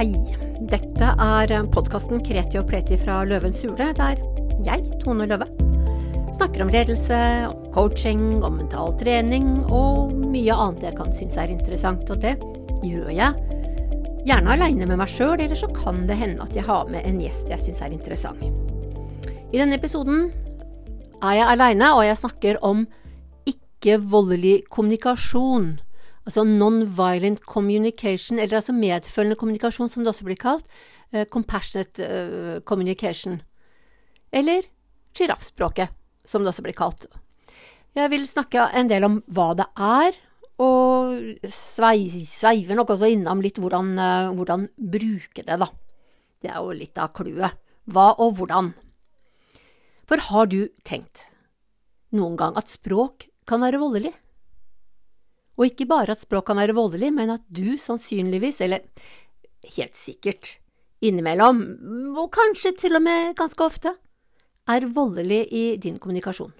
Hei. Dette er podkasten Kreti og Pleti fra Løvens hule, der jeg, Tone Løve, snakker om ledelse, om coaching, om mental trening og mye annet jeg kan synes er interessant. Og det gjør jeg gjerne aleine med meg sjøl, eller så kan det hende at jeg har med en gjest jeg syns er interessant. I denne episoden er jeg aleine, og jeg snakker om ikke-voldelig kommunikasjon. Altså non-violent communication, eller altså medfølende kommunikasjon, som det også blir kalt. Uh, compassionate uh, communication. Eller sjiraffspråket, som det også blir kalt. Jeg vil snakke en del om hva det er, og sveiver nok også innom litt hvordan, uh, hvordan bruke det, da. Det er jo litt av clouet. Hva og hvordan. For har du tenkt noen gang at språk kan være voldelig? Og ikke bare at språk kan være voldelig, men at du sannsynligvis, eller helt sikkert, innimellom, og kanskje til og med ganske ofte, er voldelig i din kommunikasjon.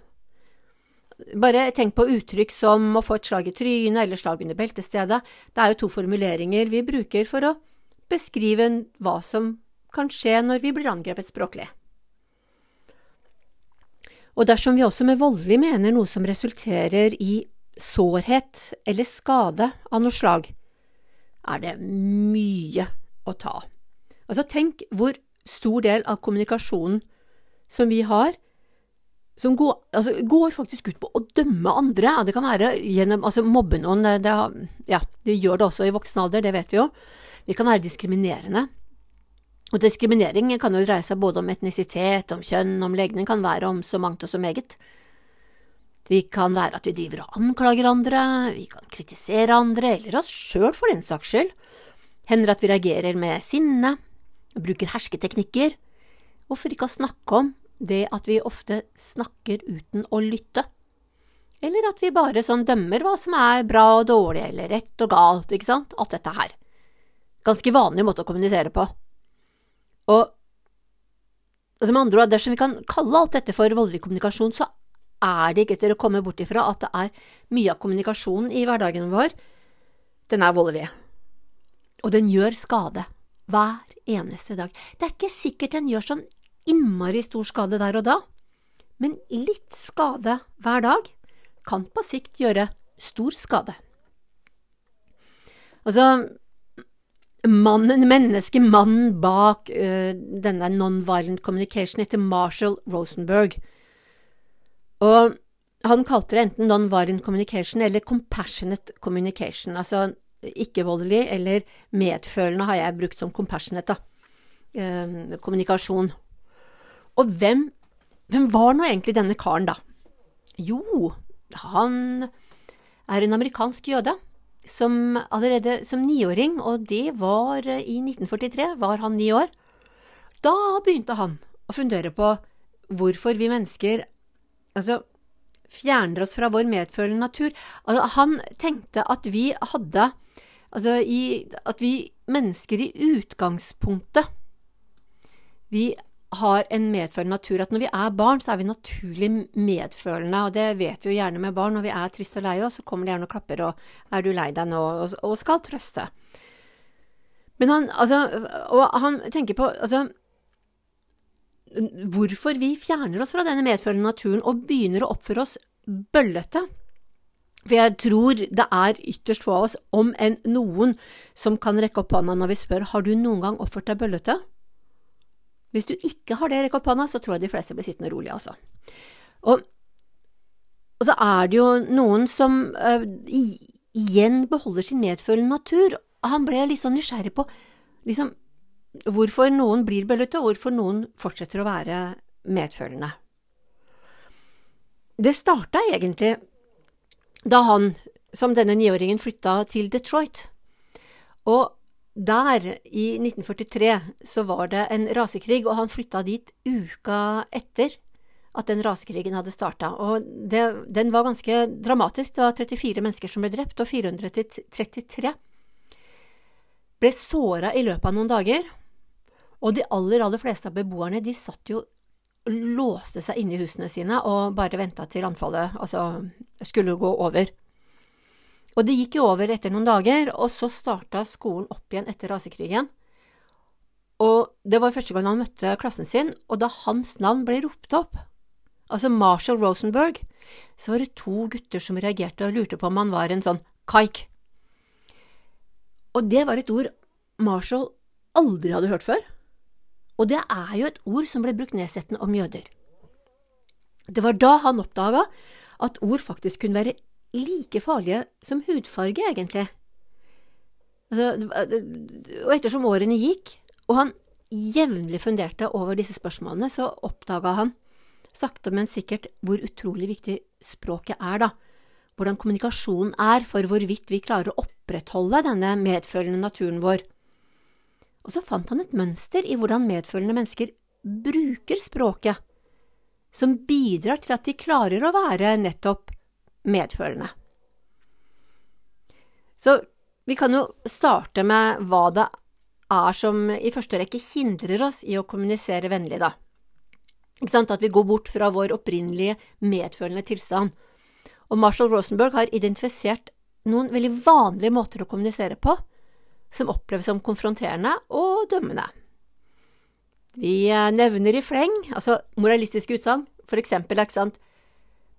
Bare tenk på uttrykk som å få et slag i trynet eller slag under beltestedet. Det er jo to formuleringer vi bruker for å beskrive hva som kan skje når vi blir angrepet språklig. Og dersom vi også med voldelig mener noe som resulterer i sårhet eller skade av noe slag, er det mye å ta. Altså, tenk hvor stor del av kommunikasjonen som vi har, som går, altså, går faktisk ut på å dømme andre. Det kan være gjennom altså mobbe noen, det, ja, det gjør det også i voksen alder, det vet vi jo. Vi kan være diskriminerende. Og diskriminering kan jo dreie seg både om etnisitet, om kjønn, om legning, kan være om så mangt og så meget. Vi kan være at vi driver og anklager andre, vi kan kritisere andre, eller oss sjøl for den saks skyld. Hender at vi reagerer med sinne, bruker hersketeknikker, og for ikke å snakke om det at vi ofte snakker uten å lytte. Eller at vi bare sånn dømmer hva som er bra og dårlig, eller rett og galt, ikke sant, alt dette her. Ganske vanlig måte å kommunisere på. Og altså med andre ord, dersom vi kan kalle alt dette for voldelig kommunikasjon, så er det ikke til å komme bort ifra at det er mye av kommunikasjonen i hverdagen vår, den er voldelig. Og den gjør skade hver eneste dag. Det er ikke sikkert den gjør sånn innmari stor skade der og da, men litt skade hver dag kan på sikt gjøre stor skade. Altså, mannen, mennesket, mannen bak uh, denne non-violent communication etter Marshall Rosenberg, og han kalte det enten non-violent communication eller compassionate communication, altså ikke-voldelig eller medfølende har jeg brukt som compassionate, da. Eh, kommunikasjon. Og hvem, hvem var nå egentlig denne karen, da? Jo, han er en amerikansk jøde som allerede som niåring, og det var i 1943, var han ni år. Da begynte han å fundere på hvorfor vi mennesker altså, fjerner oss fra vår medfølende natur. Altså, han tenkte at vi hadde Altså i, at vi mennesker i utgangspunktet Vi har en medfølende natur. At når vi er barn, så er vi naturlig medfølende. Og det vet vi jo gjerne med barn. Når vi er triste og lei så kommer de gjerne og klapper og 'er du lei deg nå?' og, og skal trøste. Men han, altså, og han tenker på altså, hvorfor vi fjerner oss fra denne medfølende naturen og begynner å oppføre oss bøllete. For jeg tror det er ytterst få av oss, om enn noen, som kan rekke opp hånda når vi spør har du noen gang oppført deg bøllete. Hvis du ikke har det, rekk opp hånda, så tror jeg de fleste blir sittende rolig, altså. Og, og så er det jo noen som uh, igjen beholder sin medfølende natur. Han ble litt sånn nysgjerrig på liksom, hvorfor noen blir bøllete, og hvorfor noen fortsetter å være medfølende. Det starta egentlig da han, som denne niåringen, flytta til Detroit. Og der, i 1943, så var det en rasekrig, og han flytta dit uka etter at den rasekrigen hadde starta. Og det, den var ganske dramatisk. Det var 34 mennesker som ble drept, og 433 ble såra i løpet av noen dager. Og de aller, aller fleste av beboerne de satt jo låste seg inne i husene sine og bare venta til anfallet altså, skulle gå over. Og det gikk jo over etter noen dager, og så starta skolen opp igjen etter rasekrigen. Og det var første gang han møtte klassen sin, og da hans navn ble ropt opp, altså Marshall Rosenberg, så var det to gutter som reagerte og lurte på om han var en sånn kaik. Og det var et ord Marshall aldri hadde hørt før, og det er jo et ord som ble brukt nedsettende om jøder. Det var da han oppdaga at ord faktisk kunne være like farlige som hudfarge, egentlig. Altså, og ettersom årene gikk, og han jevnlig funderte over disse spørsmålene, så oppdaga han sakte, men sikkert hvor utrolig viktig språket er, da. Hvordan kommunikasjonen er for hvorvidt vi klarer å opprettholde denne medfølende naturen vår. Og så fant han et mønster i hvordan medfølende mennesker bruker språket, som bidrar til at de klarer å være nettopp medfølende. Så vi kan jo starte med hva det er som i første rekke hindrer oss i å kommunisere vennlig, da. At vi går bort fra vår opprinnelige medfølende tilstand. Og Marshall Rosenberg har identifisert noen veldig vanlige måter å kommunisere på, som oppleves som konfronterende og dømmende. Vi eh, nevner i fleng, altså moralistiske utsagn, for eksempel, ikke sant,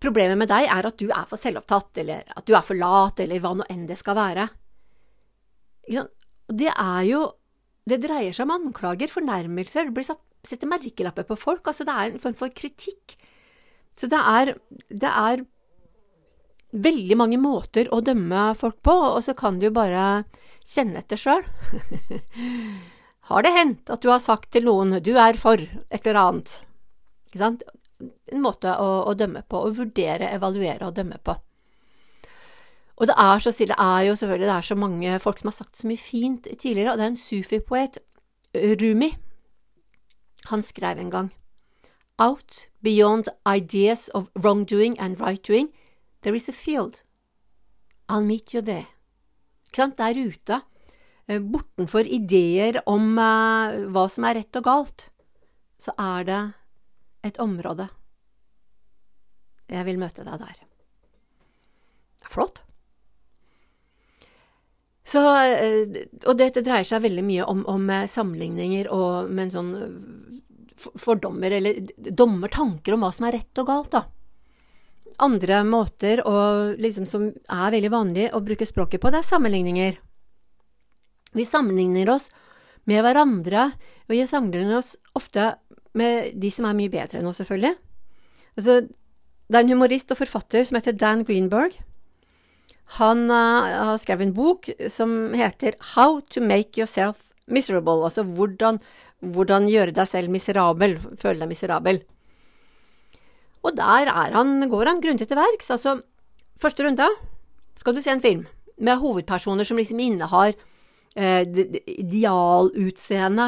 problemet med deg er at du er for selvopptatt, eller at du er for lat, eller hva nå enn det skal være. Det er jo Det dreier seg om anklager, fornærmelser, det blir satt, setter merkelapper på folk, altså det er en form for kritikk. Så det er, det er veldig mange måter å dømme folk på, og så kan du jo bare kjenne etter sjøl. har det hendt at du har sagt til noen du er for et eller annet? Ikke sant? En måte å, å dømme på, å vurdere, evaluere og dømme på. Og det er så stille, det er jo selvfølgelig det er så mange folk som har sagt så mye fint tidligere, og det er en sufi-poet, Rumi. Han skrev en gang Out beyond ideas of wrongdoing and right-doing, there is a field. I'll meet you there. Der ute, eh, bortenfor ideer om uh, hva som er rett og galt, så er det et område. Jeg vil møte deg der. Flott. Så, uh, og dette dreier seg veldig mye om, om sammenligninger og med en sånn fordommer, eller dommer tanker om hva som er rett og galt, da. Andre måter å, liksom, som er veldig vanlig å bruke språket på, det er sammenligninger. Vi sammenligner oss med hverandre, og vi sammenligner oss ofte med de som er mye bedre enn oss, selvfølgelig. Altså, det er en humorist og forfatter som heter Dan Greenberg. Han uh, skrevet en bok som heter How to make yourself miserable, altså hvordan, hvordan gjøre deg selv miserabel, føle deg miserabel. Og der han, går han grundig til verks. Altså, første runde skal du se en film med hovedpersoner som liksom innehar eh, idealutseende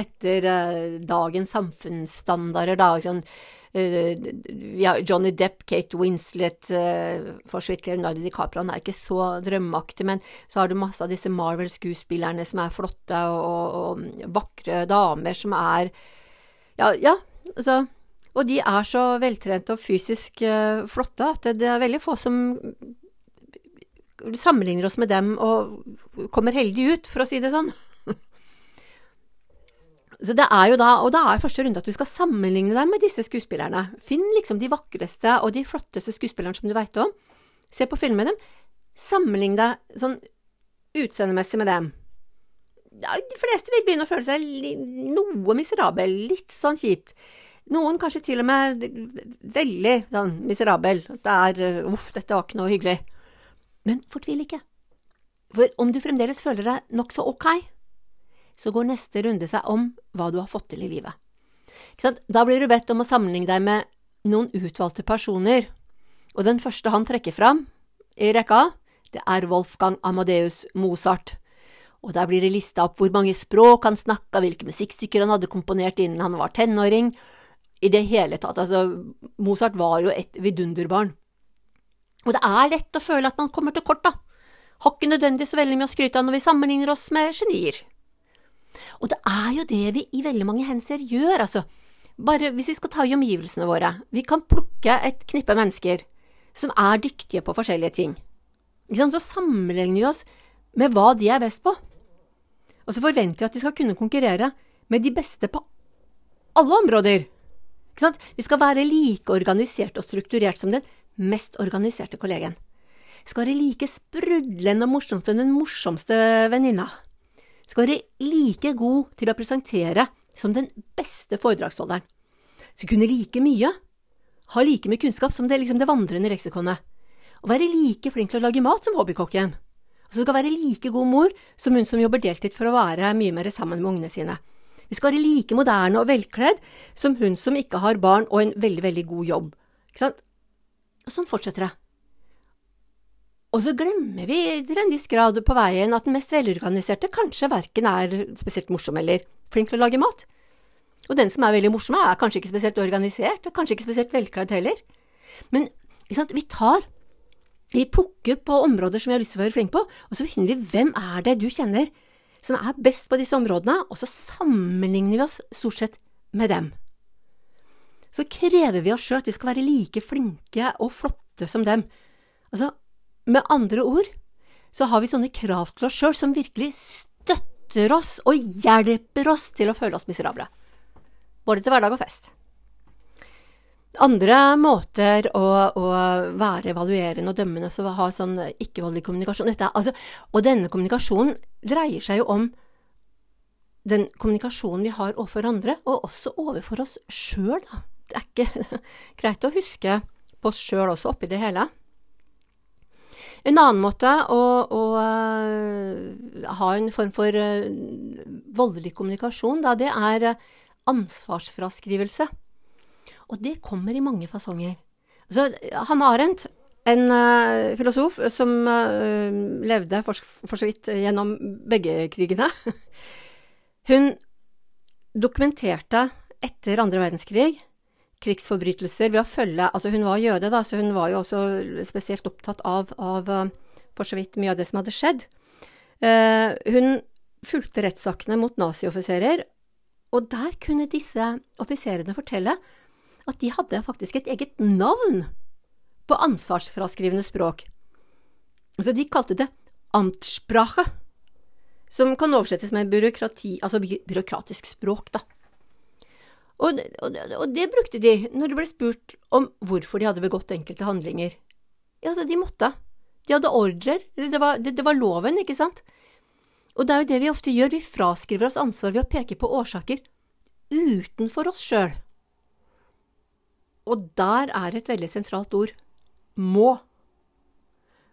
etter eh, dagens samfunnsstandarder. Da, sånn, eh, ja, Johnny Depp, Kate Winslet, eh, for DiCaprio, han er ikke så drømmeaktig, men så har du masse av disse Marvel-skuespillerne som er flotte, og, og, og vakre damer som er Ja, ja, altså og de er så veltrente og fysisk uh, flotte at det, er veldig få som sammenligner oss med dem og kommer heldig ut, for å si det sånn. Så det er jo da, og da er første runde at du skal sammenligne deg med disse skuespillerne. Finn liksom de vakreste og de flotteste skuespillerne som du veit om. Se på film med dem. Sammenlign deg sånn utseendemessig med dem. Ja, de fleste vil begynne å føle seg noe miserabel, litt sånn kjipt. Noen kanskje til og med veldig sånn miserabel. Det er uh, uff, dette var ikke noe hyggelig. Men fortvil ikke. For om du fremdeles føler deg nokså ok, så går neste runde seg om hva du har fått til i livet. Da blir du bedt om å sammenligne deg med noen utvalgte personer, og den første han trekker fram i rekka, det er Wolfgang Amadeus Mozart. Og der blir det lista opp hvor mange språk han snakka, hvilke musikkstykker han hadde komponert innen han var tenåring, i det hele tatt. Altså, Mozart var jo et vidunderbarn. Og det er lett å føle at man kommer til kort, da. Har ikke nødvendig så veldig mye å skryte av når vi sammenligner oss med genier. Og det er jo det vi i veldig mange henser gjør, altså. Bare hvis vi skal ta i omgivelsene våre. Vi kan plukke et knippe mennesker som er dyktige på forskjellige ting. Så sammenligner vi oss med hva de er best på. Og så forventer vi at de skal kunne konkurrere med de beste på alle områder. Vi skal være like organisert og strukturert som den mest organiserte kollegen. Vi skal være like sprudlende og morsom som den morsomste venninna. Vi skal være like god til å presentere som den beste foredragsholderen. Skal kunne like mye, ha like mye kunnskap som det, liksom det vandrende leksikonet. Og være like flink til å lage mat som hobbykokken. Og så skal være like god mor som hun som jobber deltid for å være mye mer sammen med ungene sine. Vi skal være like moderne og velkledd som hun som ikke har barn og en veldig, veldig god jobb. Ikke sant? Og sånn fortsetter det. Og så glemmer vi til en viss grad på veien at den mest velorganiserte kanskje verken er spesielt morsom eller flink til å lage mat. Og den som er veldig morsom, er kanskje ikke spesielt organisert, og kanskje ikke spesielt velkledd heller. Men vi tar vi plukker på områder som vi har lyst til å være flinke på, og så finner vi hvem er det du kjenner som er best på disse områdene, og så sammenligner vi oss stort sett med dem. Så krever vi oss sjøl at vi skal være like flinke og flotte som dem. Altså, med andre ord så har vi sånne krav til oss sjøl som virkelig støtter oss og hjelper oss til å føle oss miserable. Både til hverdag og fest. Andre måter å, å, være evaluerende og dømmende som ha sånn ikke-voldelig kommunikasjon Dette, altså, Og denne kommunikasjonen dreier seg jo om den kommunikasjonen vi har overfor andre, og også overfor oss sjøl. Det er ikke greit å huske på oss sjøl også oppi det hele. En annen måte å, å uh, ha en form for uh, voldelig kommunikasjon, da, det er ansvarsfraskrivelse. Og det kommer i mange fasonger. Så Hanne Arendt, en uh, filosof som uh, levde for, for, så vidt gjennom begge krigene, hun dokumenterte etter andre verdenskrig krigsforbrytelser ved å følge Altså, hun var jøde, da, så hun var jo også spesielt opptatt av, av uh, for så vidt mye av det som hadde skjedd. hun fulgte rettssakene mot nazioffiserer, og der kunne disse offiserene fortelle at de hadde faktisk et eget navn på ansvarsfraskrivende språk. Så de kalte det Amtssprache, som kan oversettes med byråkrati, altså byråkratisk språk, da. Og, og, og, det brukte de når de ble spurt om hvorfor de hadde begått enkelte handlinger. Ja, altså, de måtte. De hadde ordrer, det var, det, det var loven, ikke sant? Og det er jo det vi ofte gjør, vi fraskriver oss ansvar ved å peke på årsaker utenfor oss sjøl. Og der er et veldig sentralt ord må.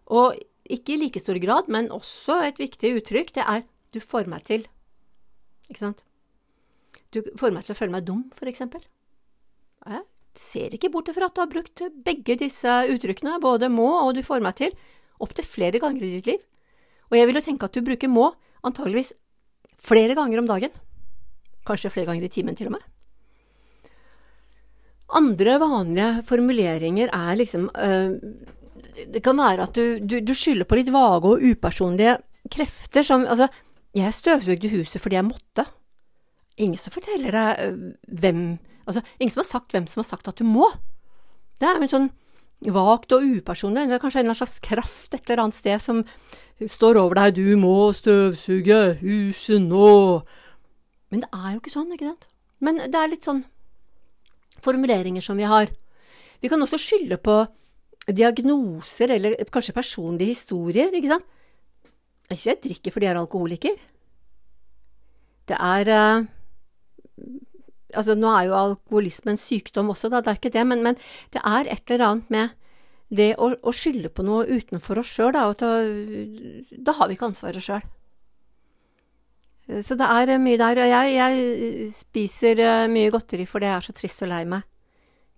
Og ikke i like stor grad, men også et viktig uttrykk, det er du får meg til. Ikke sant? Du får meg til å føle meg dum, for eksempel. Jeg ser ikke bort fra at du har brukt begge disse uttrykkene, både må og du får meg til, opptil flere ganger i ditt liv. Og jeg vil jo tenke at du bruker må antageligvis flere ganger om dagen. Kanskje flere ganger i timen, til og med. Andre vanlige formuleringer er liksom øh, Det kan være at du, du, du, skylder på litt vage og upersonlige krefter som Altså, jeg støvsugde huset fordi jeg måtte. Ingen som forteller deg øh, hvem Altså, ingen som har sagt hvem som har sagt at du må. Det er jo en sånn vagt og upersonlig. Det er kanskje en slags kraft et eller annet sted som står over deg. Du må støvsuge huset nå. Men det er jo ikke sånn, ikke sant? Men det er litt sånn formuleringer som vi har. Vi kan også skylde på diagnoser eller kanskje personlige historier, ikke sant. Ikke jeg drikker fordi jeg er alkoholiker. Det er uh, Altså, nå er jo alkoholisme en sykdom også, da, det er ikke det, men, men det er et eller annet med det å, å skylde på noe utenfor oss sjøl, da, da har vi ikke ansvaret sjøl. Så det er mye der. Og jeg, jeg spiser eh, mye godteri fordi jeg er så trist og lei meg.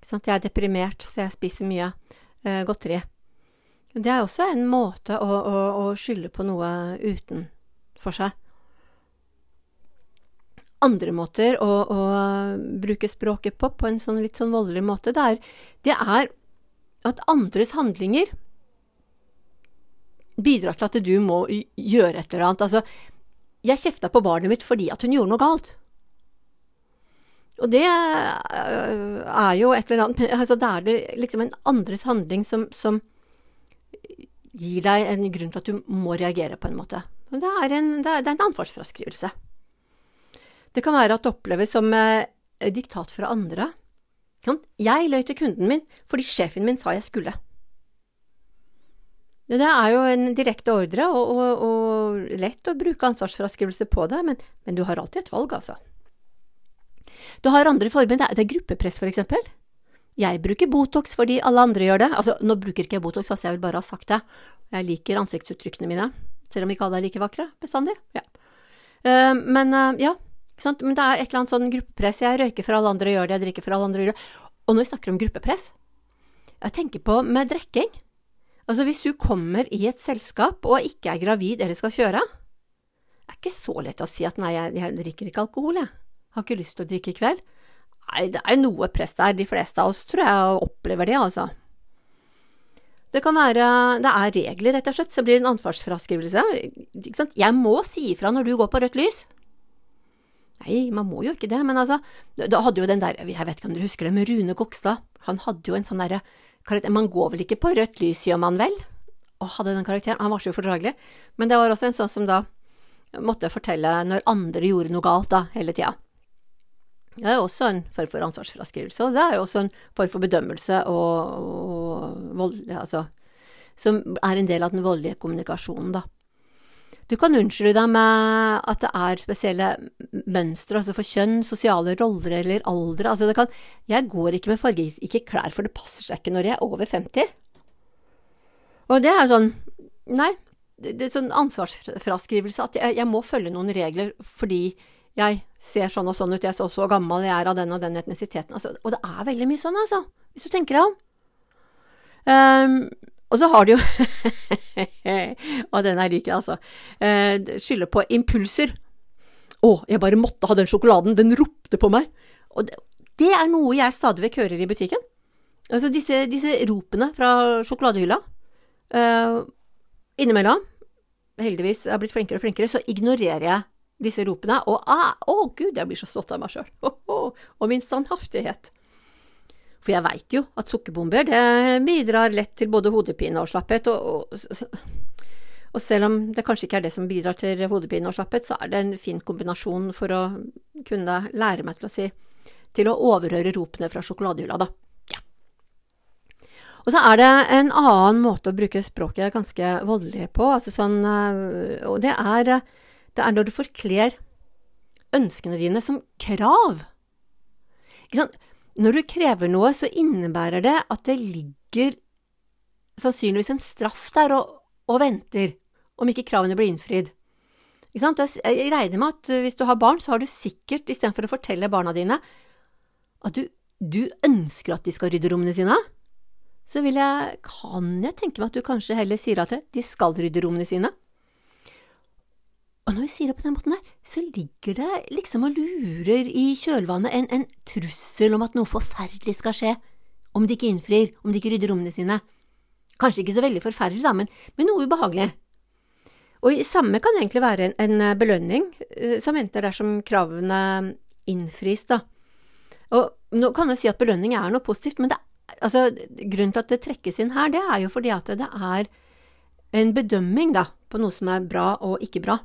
Jeg er deprimert, så jeg spiser mye uh, godteri. Det er også en måte å, å, å skylde på noe utenfor seg. Andre måter å, å, bruke språket på, på en sånn litt sånn voldelig måte, det er, det er at andres handlinger bidrar til at du må gjøre et eller annet. Altså, jeg kjefta på barnet mitt fordi at hun gjorde noe galt. Og det øh, er jo et eller annet altså Da er det liksom en andres handling som, som, gir deg en grunn til at du må reagere på en måte. Det er en, det det en ansvarsfraskrivelse. Det kan være at det oppleves som eh, diktat fra andre. Jeg løy til kunden min fordi sjefen min sa jeg skulle. Det er jo en direkte ordre, og, og, og lett å bruke ansvarsfraskrivelse på det, men, men, du har alltid et valg, altså. Du har andre former, det er gruppepress, for eksempel. Jeg bruker Botox fordi alle andre gjør det. Altså, nå bruker ikke jeg Botox, altså jeg vil bare ha sagt det. Jeg liker ansiktsuttrykkene mine, selv om ikke alle er like vakre bestandig. Ja. Uh, men uh, ja, men det er et eller annet sånn gruppepress. Jeg røyker for alle andre gjør det, jeg drikker for alle andre gjør det. Og når vi snakker om gruppepress, jeg tenker på med drikking. Altså, hvis du kommer i et selskap og ikke er gravid eller skal kjøre, det er ikke så lett å si at nei, jeg, jeg drikker ikke alkohol, jeg. Har ikke lyst til å drikke i kveld. Nei, det er noe press der. De fleste av oss tror jeg opplever det, altså. Det kan være Det er regler, rett og slett, så blir det en ansvarsfraskrivelse. Jeg må si ifra når du går på rødt lys. Nei, man må jo ikke det, men altså, da hadde jo den der, jeg vet ikke om dere husker det, med Rune Kokstad, han hadde jo en sånn derre man går vel ikke på rødt lys, gjør man vel? Å, hadde den karakteren. Han var så ufordragelig. Men det var også en sånn som da måtte fortelle når andre gjorde noe galt, da, hele tida. Det er jo også en form for ansvarsfraskrivelse, og det er jo også en form for bedømmelse og, og vold, altså, som er en del av den voldelige kommunikasjonen, da. Du kan unnskylde deg med at det er spesielle mønstre, altså for kjønn, sosiale roller eller alder. Altså kan Jeg går ikke med fargerike klær, for det passer seg ikke når jeg er over 50. Og det er sånn Nei, det er sånn ansvarsfraskrivelse at jeg, jeg må følge noen regler fordi jeg ser sånn og sånn ut, jeg er så, så gammel, jeg er av den og den etnisiteten. Altså, og det er veldig mye sånn, altså, hvis du tenker deg om. Um, og så har de jo Og den er lik, altså. Eh, skylder på impulser. Å, jeg bare måtte ha den sjokoladen, den ropte på meg. Og det, det er noe jeg stadig vekk hører i butikken. Altså disse, disse ropene fra sjokoladehylla. Uh, innimellom, heldigvis jeg har blitt flinkere og flinkere, så ignorerer jeg disse ropene. Og å, ah, oh, gud, jeg blir så stolt av meg sjøl. Og min standhaftighet. For jeg veit jo at sukkerbomber det bidrar lett til både hodepine og slapphet. Og, og, og, selv om det kanskje ikke er det som bidrar til hodepine og slapphet, så er det en fin kombinasjon for å kunne lære meg til å si til å overhøre ropene fra sjokoladehylla, da. Ja. Og så er det en annen måte å bruke språket ganske voldelig på, altså sånn, øh, og det er, det er når du forkler ønskene dine som krav. Ikke sant? Når du krever noe, så innebærer det at det ligger sannsynligvis en straff der og, og venter, om ikke kravene blir innfridd. Jeg regner med at hvis du har barn, så har du sikkert, istedenfor å fortelle barna dine at du, du ønsker at de skal rydde rommene sine, så jeg, kan jeg tenke meg at du kanskje heller sier at de skal rydde rommene sine. Og når vi sier det på den måten der, så ligger det liksom og lurer i kjølvannet en, en trussel om at noe forferdelig skal skje om de ikke innfrir, om de ikke rydder rommene sine. Kanskje ikke så veldig forferdelig, da, men, men noe ubehagelig. Og samme kan egentlig være en, en belønning uh, som venter dersom kravene innfris, da. Og nå kan jeg si at belønning er noe positivt, men det, altså, grunnen til at det trekkes inn her, det er jo fordi at det er en bedømming, da, på noe som er bra og ikke bra.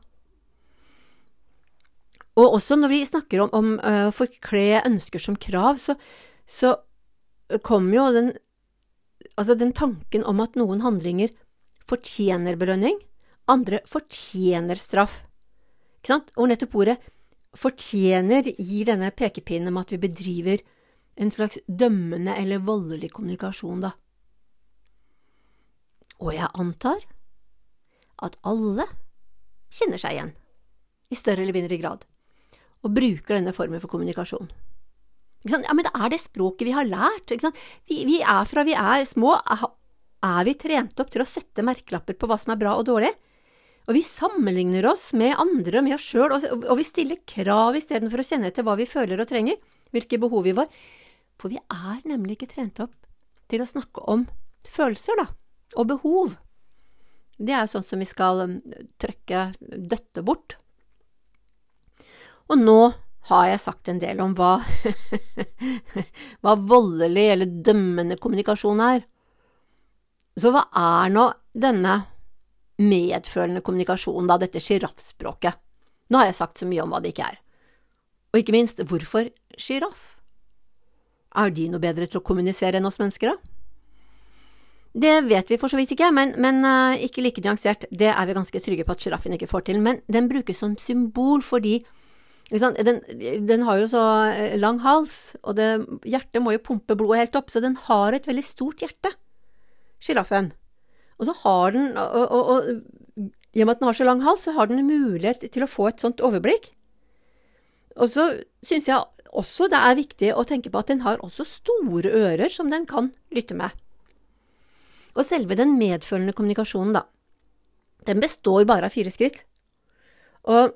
Og også når vi snakker om, om å forkle ønsker som krav, så, så kommer jo den, altså den tanken om at noen handlinger fortjener belønning, andre fortjener straff. Ikke sant? Og nettopp ordet fortjener gir denne pekepinnen om at vi bedriver en slags dømmende eller voldelig kommunikasjon, da. Og jeg antar at alle kjenner seg igjen, i større eller mindre grad og bruker denne formen for kommunikasjon. Ja, men det er det språket vi har lært. Vi, vi, er fra vi er små, er vi trent opp til å sette merkelapper på hva som er bra og dårlig. Og vi sammenligner oss med andre med oss sjøl, og, vi stiller krav istedenfor å kjenne etter hva vi føler og trenger, hvilke behov vi var. For vi er nemlig ikke trent opp til å snakke om følelser, da, og behov. Det er sånt som vi skal um, trykke, døtte bort. Og nå har jeg sagt en del om hva, hva voldelig eller dømmende kommunikasjon er. Så hva er nå denne medfølende kommunikasjonen, da, dette sjiraffspråket? Nå har jeg sagt så mye om hva det ikke er. Og ikke minst, hvorfor sjiraff? Er de noe bedre til å kommunisere enn oss mennesker, da? Det vet vi for så vidt ikke, men, men uh, ikke like nyansert. Det er vi ganske trygge på at sjiraffen ikke får til. Men den brukes som symbol fordi den, den, har jo så eh, lang hals, og det, hjertet må jo pumpe blodet helt opp, så den har et veldig stort hjerte, sjiraffen. Og så har den, og, og, og, i og med at den har så lang hals, så har den mulighet til å få et sånt overblikk. Og så syns jeg også det er viktig å tenke på at den har også store ører som den kan lytte med. Og selve den medfølende kommunikasjonen, da, den består bare av fire skritt. Og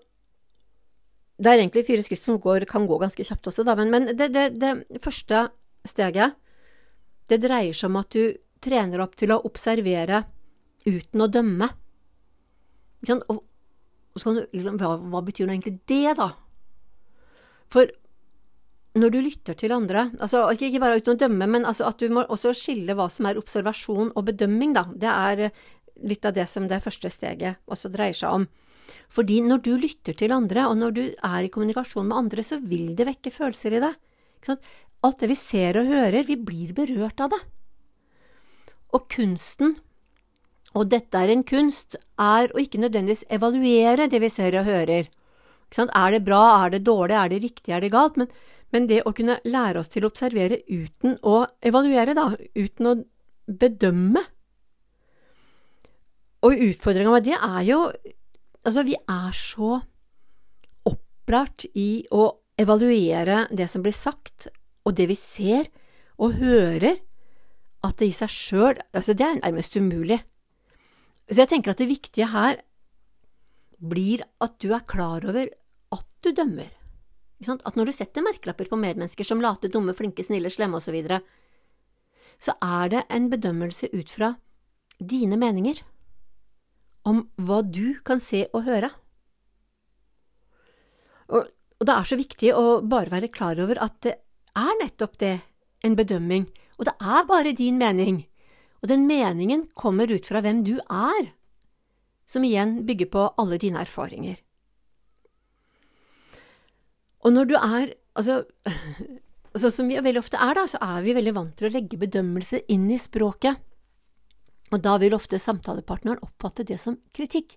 det er egentlig fire skritt som går, kan gå ganske kjapt også, da, men, men det, det, det, første steget, det dreier seg om at du trener opp til å observere uten å dømme. Og, og så kan du liksom, hva, hva betyr nå egentlig det, da? For når du lytter til andre, altså ikke bare uten å dømme, men altså at du må også skille hva som er observasjon og bedømming, da. Det er litt av det som det første steget også dreier seg om. Fordi når du lytter til andre, og når du er i kommunikasjon med andre, så vil det vekke følelser i deg. Alt det vi ser og hører, vi blir berørt av det. Og kunsten, og dette er en kunst, er å ikke nødvendigvis evaluere det vi ser og hører. Er det bra, er det dårlig, er det riktig, er det galt? Men men det å kunne lære oss til å observere uten å evaluere, da, uten å bedømme Og utfordringa med det er jo Altså, vi er så opplært i å evaluere det som blir sagt, og det vi ser og hører, at det i seg sjøl Altså, er nærmest umulig. Så jeg tenker at det viktige her blir at du er klar over at du dømmer. At når du setter merkelapper på medmennesker som late, dumme, flinke, snille, slemme osv., så, videre, så er det en bedømmelse ut fra dine meninger om hva du kan se og høre. Og, og det er så viktig å bare være klar over at det er nettopp det, en bedømming, og det er bare din mening, og den meningen kommer ut fra hvem du er, som igjen bygger på alle dine erfaringer. Og når du er Altså, altså som vi veldig ofte er, da, så er vi veldig vant til å legge bedømmelse inn i språket. Og da vil ofte samtalepartneren oppfatte det som kritikk.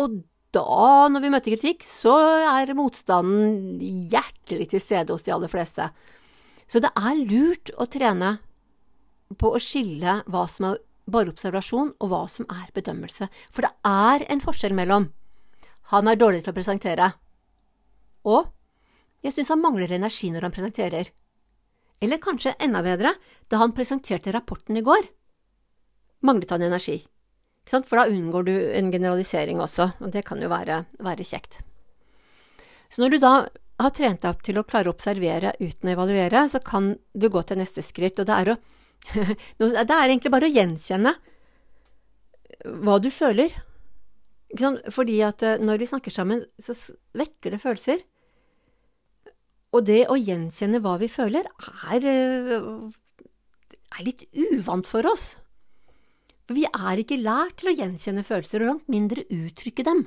Og da, når vi møter kritikk, så er motstanden hjertelig til stede hos de aller fleste. Så det er lurt å trene på å skille hva som er bare observasjon, og hva som er bedømmelse. For det er en forskjell mellom han er dårlig til å presentere, og jeg syns han mangler energi når han presenterer. Eller kanskje enda bedre, da han presenterte rapporten i går, manglet han energi. For da unngår du en generalisering også, og det kan jo være, være kjekt. Så når du da har trent deg opp til å klare å observere uten å evaluere, så kan du gå til neste skritt, og det er, å, det er egentlig bare å gjenkjenne hva du føler. Fordi at eh, når vi snakker sammen, så vekker det følelser. Og det å gjenkjenne hva vi føler, er, eh, er litt uvant for oss. For vi er ikke lært til å gjenkjenne følelser, og langt mindre uttrykke dem.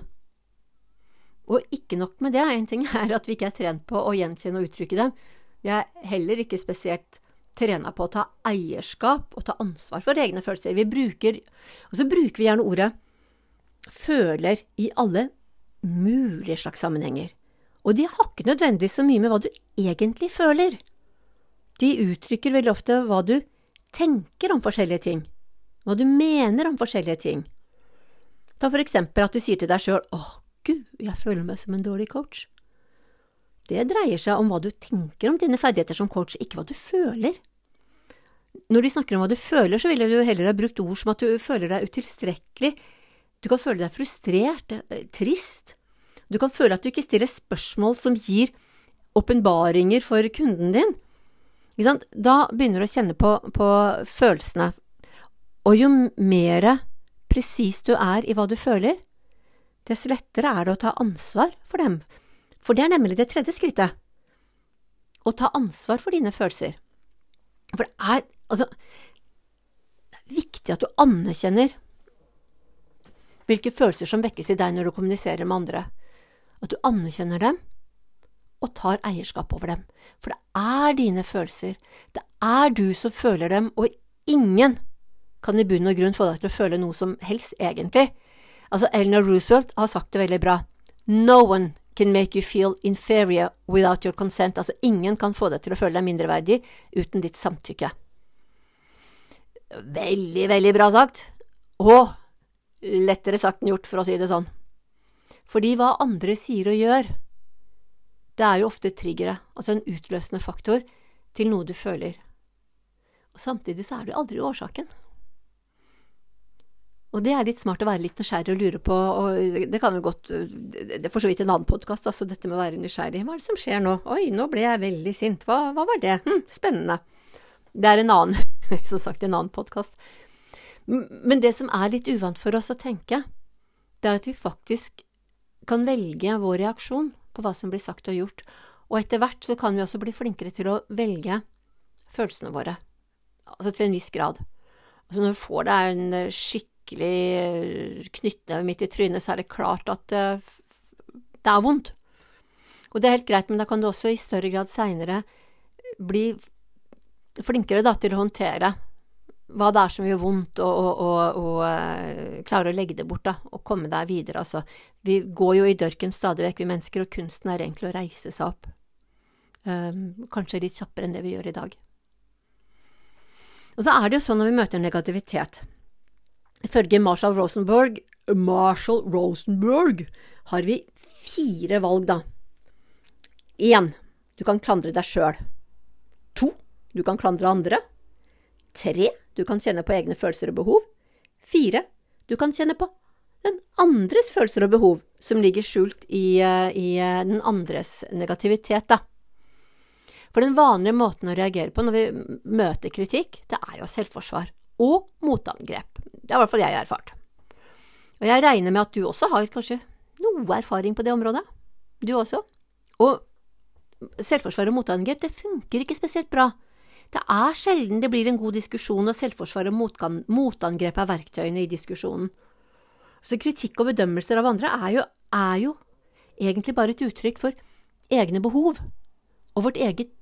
Og ikke nok med det, en ting er at vi ikke er trent på å gjenkjenne og uttrykke dem, vi er heller ikke spesielt trena på å ta eierskap og ta ansvar for egne følelser. Vi bruker, og så bruker vi gjerne ordet føler i alle mulige slags sammenhenger og de har ikke nødvendigvis så mye med hva du egentlig føler. De uttrykker veldig ofte hva du tenker om forskjellige ting, hva du mener om forskjellige ting. Ta for eksempel at du sier til deg sjøl åh, gud, jeg føler meg som en dårlig coach. Det dreier seg om hva du tenker om dine ferdigheter som coach, ikke hva du føler. Når de snakker om hva du føler, så ville du heller ha brukt ord som at du føler deg utilstrekkelig, du kan føle deg frustrert, eh, trist, du kan føle at du ikke stiller spørsmål som gir åpenbaringer for kunden din. Da begynner du å kjenne på, på følelsene. Og jo mer presis du er i hva du føler, dess lettere er det å ta ansvar for dem. For det er nemlig det tredje skrittet. Å ta ansvar for dine følelser. For det er altså Det er viktig at du anerkjenner hvilke følelser som vekkes i deg når du kommuniserer med andre at du anerkjenner dem, og tar eierskap over dem. For det er dine følelser. Det er du som føler dem, og ingen kan i bunn og grunn få deg til å føle noe som helst, egentlig. Altså, Eleanor Roosevelt har sagt det veldig bra. No one can make you feel inferior without your consent. Altså, ingen kan få deg til å føle deg mindreverdig uten ditt samtykke. Veldig, veldig bra sagt. Og lettere sagt enn gjort, for å si det sånn. Fordi hva andre sier og gjør, det er jo ofte triggere, altså en utløsende faktor, til noe du føler. Og samtidig så er det aldri årsaken. Og det er litt smart å være litt nysgjerrig og lure på, og det kan jo godt Det er for så vidt en annen podkast, altså dette med å være nysgjerrig. Hva er det som skjer nå? Oi, nå ble jeg veldig sint. Hva, hva var det? Hm, spennende. Det er en annen, som sagt, en annen podkast. Men det som er litt uvant for oss å tenke, det er at vi faktisk kan velge vår reaksjon på hva som blir sagt og gjort. Og etter hvert så kan vi også bli flinkere til å velge følelsene våre. Altså til en viss grad. Altså når du får deg en skikk skikkelig eh, knyttneven midt i trynet, så er det klart at det, eh, er vondt. Og det er helt greit, men da kan du også i større grad seinere bli flinkere da, til å håndtere hva det er som gjør vondt, og, og, og, og uh, klare å legge det bort, da, og komme deg videre, altså. Vi går jo i dørken stadig vekk, vi mennesker, og kunsten er egentlig å reise seg opp. Um, kanskje litt kjappere enn det vi gjør i dag. Og så er det jo sånn når vi møter negativitet. Ifølge Marshall Rosenberg, Marshall Rosenberg har vi fire valg, da. Én, du kan klandre deg sjøl. To, du kan klandre andre. Tre, du kan kjenne på egne følelser og behov. Fire, du kan kjenne på den andres følelser og behov, som ligger skjult i, eh, i eh, den andres negativitet, da. For den vanlige måten å reagere på når vi møter kritikk, det er jo selvforsvar og motangrep. Det er i hvert fall jeg erfart. Og jeg regner med at du også har kanskje noe erfaring på det området. Du også. Og selvforsvar og motangrep, det funker ikke spesielt bra. Det er sjelden det blir en god diskusjon, og selvforsvar og motangrep er verktøyene i diskusjonen. Så kritikk og bedømmelser av andre er jo, er jo egentlig bare et uttrykk for egne behov, og vårt eget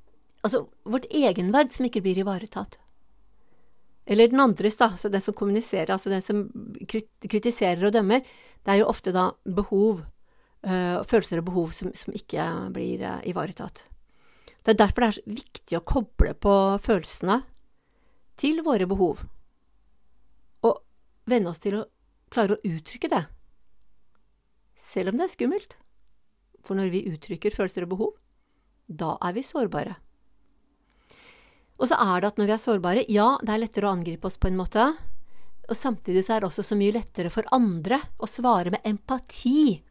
Altså vårt egenverd som ikke blir ivaretatt. Eller den andres, da, så den som kommuniserer, altså den som kritiserer og dømmer. Det er jo ofte da behov, øh, følelser og behov som, som ikke blir øh, ivaretatt. Det er derfor det er viktig å koble på følelsene til våre behov, og venne oss til å klare å uttrykke det, selv om det er skummelt. For når vi uttrykker følelser og behov, da er vi sårbare. Og så er det at når vi er sårbare, ja, det er lettere å angripe oss på en måte, og samtidig så er det også så mye lettere for andre å svare med empati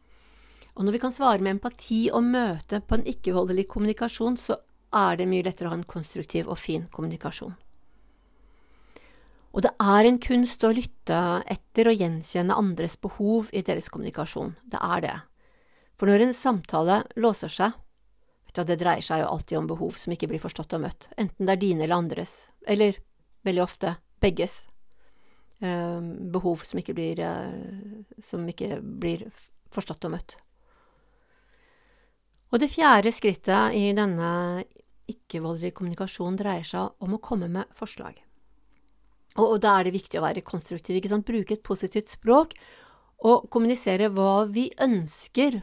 og når vi kan svare med empati og møte på en ikke-voldelig kommunikasjon, så er det mye lettere å ha en konstruktiv og fin kommunikasjon. Og det er en kunst å lytte etter og gjenkjenne andres behov i deres kommunikasjon. Det er det. For når en samtale låser seg, vet det dreier seg jo alltid om behov som ikke blir forstått og møtt, enten det er dine eller andres, eller veldig ofte begges eh, behov som ikke blir, eh, som ikke blir forstått og møtt. Og det fjerde skrittet i denne ikke-voldelige kommunikasjonen dreier seg om å komme med forslag. Og, og da er det viktig å være konstruktiv, ikke sant? bruke et positivt språk og kommunisere hva vi ønsker,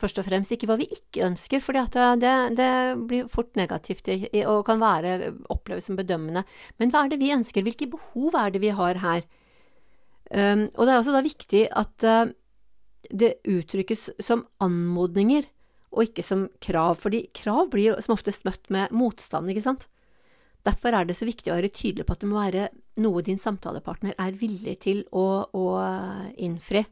først og fremst, ikke hva vi ikke ønsker, for det, det, blir fort negativt og kan være oppleves som bedømmende. Men hva er det vi ønsker, hvilke behov er det vi har her? Um, og det er også da viktig at uh, det uttrykkes som anmodninger og ikke som krav, fordi krav blir som oftest møtt med motstand, ikke sant? Derfor er det så viktig å være tydelig på at det må være noe din samtalepartner er villig til å, å innfri.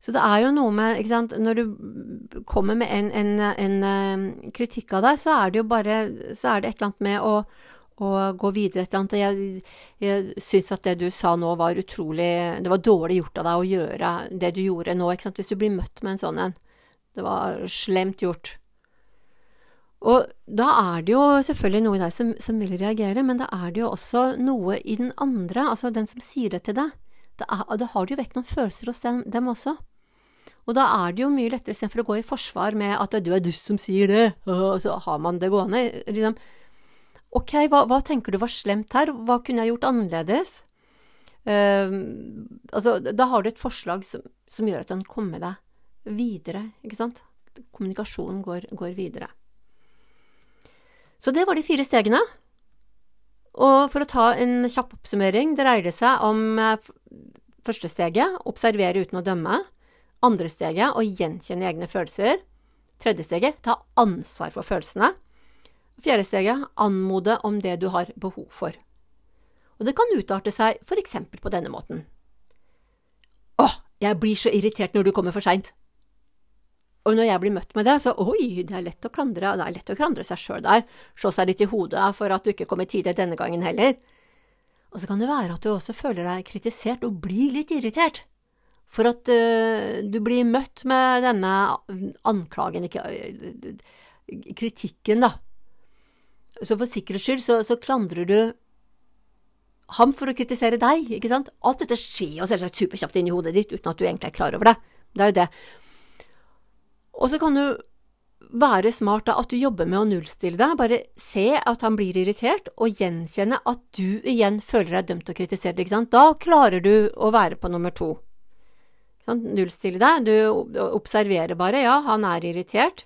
Så det er jo noe med ikke sant, Når du kommer med en, en, en, en kritikk av deg, så er det jo bare Så er det et eller annet med å, og gå videre et eller annet. Jeg, jeg syns at det du sa nå var utrolig Det var dårlig gjort av deg å gjøre det du gjorde nå, ikke sant, hvis du blir møtt med en sånn en. Det var slemt gjort. Og da er det jo selvfølgelig noe i deg som, som, vil reagere, men da er det jo også noe i den andre, altså den som sier det til deg. Da, da har det jo vekk noen følelser hos dem, dem også. Og da er det jo mye lettere istedenfor å gå i forsvar med at du er dust som sier det, og så har man det gående. Liksom, ok, hva, hva tenker du var slemt her, hva kunne jeg gjort annerledes? Uh, altså, da har du et forslag som, som gjør at du kan komme deg videre, ikke sant? Kommunikasjonen går, går videre. Så det var de fire stegene. Og for å ta en kjapp oppsummering dreier det seg om eh, første steget observere uten å dømme. Andre steget å gjenkjenne egne følelser. Tredje steget ta ansvar for følelsene. Fjerde steget anmode om det du har behov for. Og det kan utarte seg eksempel på denne måten. Åh, jeg blir så irritert når du kommer for seint. Og når jeg blir møtt med det, så oi, det er lett å klandre, det er lett å klandre seg sjøl der, slå seg litt i hodet for at du ikke kommer tidlig denne gangen heller. Og så kan det være at du også føler deg kritisert og blir litt irritert. For at uh, du blir møtt med denne anklagen, ikke uh, kritikken, da. Så for sikkerhets skyld så, så, klandrer du ham for å kritisere deg, ikke sant? Alt dette skjer jo selvsagt superkjapt inni hodet ditt uten at du egentlig er klar over det. Det er jo det. Og så kan du være smart da at du jobber med å nullstille deg. Bare se at han blir irritert, og gjenkjenne at du igjen føler deg dømt og det, Ikke sant? Da klarer du å være på nummer to. Nullstille deg. Du observerer bare. Ja, han er irritert.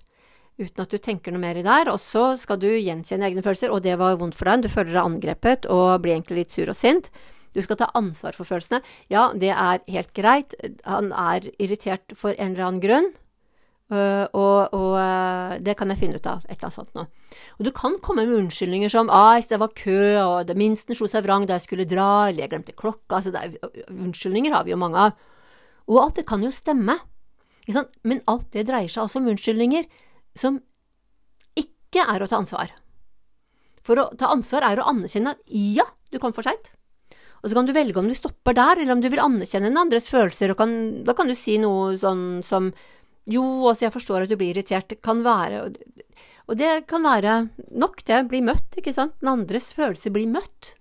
Uten at du tenker noe mer der. Og så skal du gjenkjenne egne følelser, og det var vondt for deg. Du føler deg angrepet og blir egentlig litt sur og sint. Du skal ta ansvar for følelsene. Ja, det er helt greit. Han er irritert for en eller annen grunn. Uh, og, og uh, det kan jeg finne ut av, et eller annet sånt noe. Og du kan komme med unnskyldninger som at det var kø, og det minsten slo seg vrang da jeg skulle dra, eller jeg glemte klokka altså er, Unnskyldninger har vi jo mange av. Og alt det kan jo stemme. Men alt det dreier seg altså om unnskyldninger som ikke er å ta ansvar. For å ta ansvar er å anerkjenne at ja, du kom for seint. Og så kan du velge om du stopper der, eller om du vil anerkjenne den andres følelser. og kan, Da kan du si noe sånn som jo, altså, jeg forstår at du blir irritert. Det kan være Og det kan være nok, det. blir møtt, ikke sant. Den andres følelse blir møtt.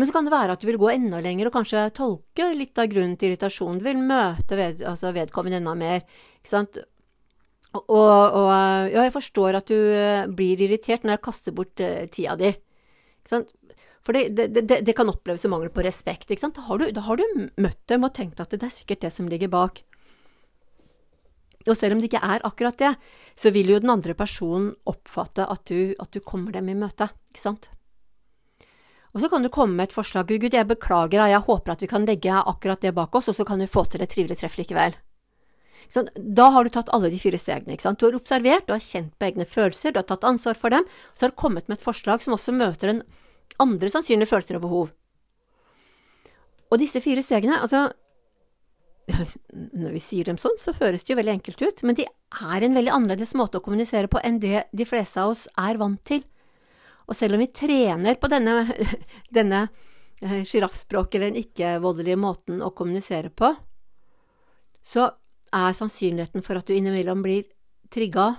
Men så kan det være at du vil gå enda lenger og kanskje tolke litt av grunnen til irritasjon. Du vil møte ved, altså vedkommende enda mer. Ikke sant? Og, og, ja, jeg forstår at du eh, blir irritert når jeg kaster bort uh, tida di. Ikke sant? For det, det, det, det, kan oppleves som mangel på respekt. Ikke sant? Da har, du, da har du møtt dem og tenkt at det er sikkert det som ligger bak. Og selv om det ikke er akkurat det, så vil jo den andre personen oppfatte at du, at du kommer dem i møte, ikke sant? Og så kan du komme med et forslag. Gud, jeg beklager, jeg håper at vi kan legge akkurat det bak oss, og så kan vi få til et trivelig treff likevel. Da har du tatt alle de fire stegene. Du har observert, du har kjent på egne følelser, du har tatt ansvar for dem, og så har du kommet med et forslag som også møter en andre sannsynlige følelser og behov. Og disse fire stegene, altså når vi sier dem sånn, så høres det jo veldig enkelt ut, men de er en veldig annerledes måte å kommunisere på enn det de fleste av oss er vant til. Og selv om vi trener på denne, denne eh, sjiraffspråket eller den ikke-voldelige måten å kommunisere på, så er sannsynligheten for at du innimellom blir trigga,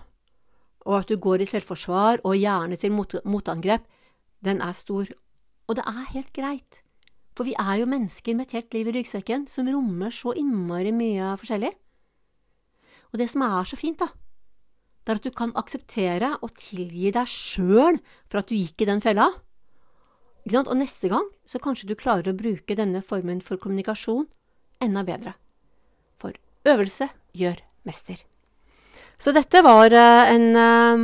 og at du går i selvforsvar og gjerne til mot motangrep, den er stor. Og det er helt greit. For vi er jo mennesker med et helt liv i ryggsekken som rommer så innmari mye forskjellig. Og det som er så fint, da, det er at du kan akseptere og tilgi deg sjøl for at du gikk i den fella. Og neste gang så kanskje du klarer å bruke denne formen for kommunikasjon enda bedre. For øvelse gjør mester. Så dette var eh, en eh,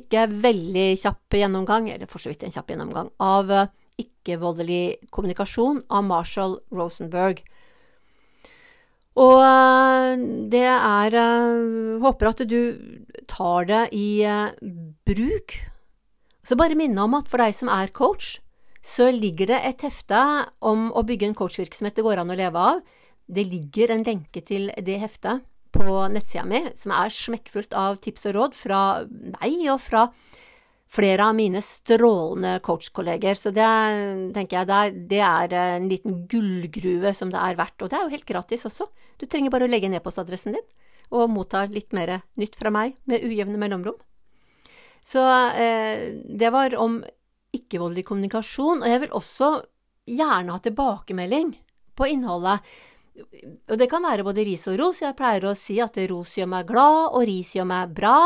ikke veldig kjapp gjennomgang, eller for så vidt en kjapp gjennomgang, av eh, ikke-voldelig kommunikasjon av Marshall Rosenberg. Og eh, det er eh, Håper at du tar det i eh, bruk. Så bare minne om at for deg som er coach, så ligger det et hefte om å bygge en coachvirksomhet det går an å leve av. Det ligger en lenke til det heftet på nettsida mi, som er smekkfullt av tips og råd fra meg og fra flere av mine strålende coachkolleger. Så det tenker jeg der, det er en liten gullgruve som det er verdt. Og det er jo helt gratis også. Du trenger bare å legge ned postadressen din og motta litt mer nytt fra meg med ujevne mellomrom. Så eh, det var om ikke-voldelig kommunikasjon. Og jeg vil også gjerne ha tilbakemelding på innholdet. Og det kan være både ris og ros. Jeg pleier å si at ros gjør meg glad, og ris gjør meg bra.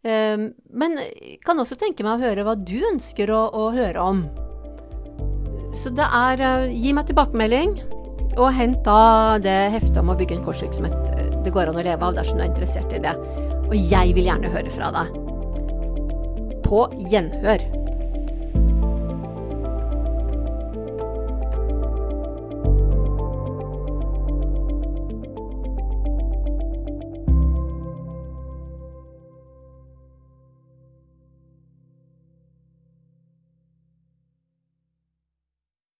Um, men kan også tenke meg å høre hva du ønsker å, å høre om. Så det er uh, Gi meg tilbakemelding, og hent da det heftet om å bygge en korsvirksomhet eh, det går an å leve av dersom du er interessert i det. Og jeg vil gjerne høre fra deg. På gjenhør.